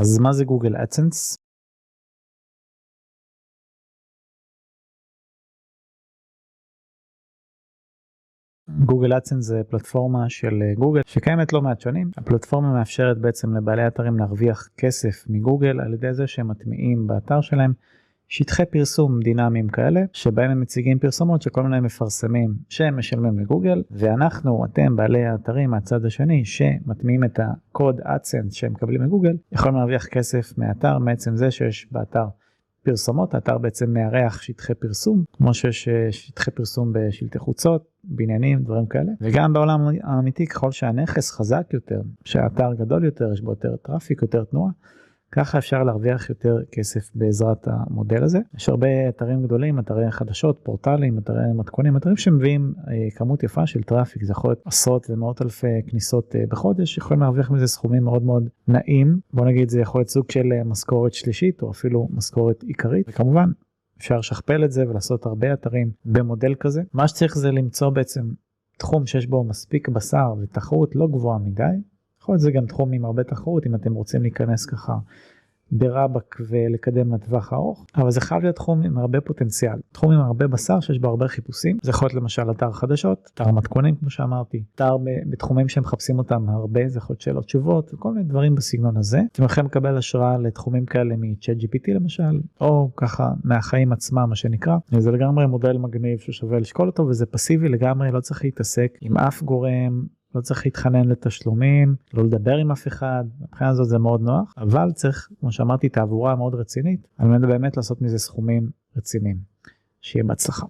אז מה זה גוגל אדסנס? גוגל אדסנס זה פלטפורמה של גוגל שקיימת לא מעט שנים. הפלטפורמה מאפשרת בעצם לבעלי אתרים להרוויח כסף מגוגל על ידי זה שהם מטמיעים באתר שלהם שטחי פרסום דינמיים כאלה שבהם הם מציגים פרסומות שכל מיני מפרסמים שהם משלמים לגוגל ואנחנו אתם בעלי האתרים מהצד השני שמטמיעים את הקוד אדסנס שהם מקבלים מגוגל יכולים להרוויח כסף מאתר מעצם זה שיש באתר פרסומות האתר בעצם מארח שטחי פרסום כמו שיש שטחי פרסום בשלטי חוצות בניינים דברים כאלה וגם בעולם האמיתי ככל שהנכס חזק יותר שהאתר גדול יותר יש בו יותר traffic יותר תנועה. ככה אפשר להרוויח יותר כסף בעזרת המודל הזה. יש הרבה אתרים גדולים, אתרי חדשות, פורטלים, אתרי מתכונים, אתרים שמביאים אה, כמות יפה של traffic, זה יכול להיות עשרות ומאות אלפי כניסות אה, בחודש, יכולים להרוויח מזה סכומים מאוד מאוד נעים. בוא נגיד זה יכול להיות סוג של אה, משכורת שלישית או אפילו משכורת עיקרית, וכמובן אפשר לשכפל את זה ולעשות הרבה אתרים במודל כזה. מה שצריך זה למצוא בעצם תחום שיש בו מספיק בשר ותחרות לא גבוהה מדי. יכול להיות זה גם תחום עם הרבה תחרות אם אתם רוצים להיכנס ככה ברבק ולקדם לטווח הארוך אבל זה חייב להיות תחום עם הרבה פוטנציאל תחום עם הרבה בשר שיש בו הרבה חיפושים. זה יכול להיות למשל אתר חדשות אתר מתכונים כמו שאמרתי אתר בתחומים שמחפשים אותם הרבה זה יכול להיות שאלות תשובות וכל מיני דברים בסגנון הזה. אתם יכולים לקבל השראה לתחומים כאלה מצ'אט gpt למשל או ככה מהחיים עצמם מה שנקרא. זה לגמרי מודל מגניב ששווה לשקול אותו וזה פסיבי לגמרי לא צריך להתעסק עם אף גורם לא צריך להתחנן לתשלומים, לא לדבר עם אף אחד, מבחינה הזאת זה מאוד נוח, אבל צריך, כמו שאמרתי, תעבורה מאוד רצינית, על מנת באמת לעשות מזה סכומים רציניים. שיהיה בהצלחה.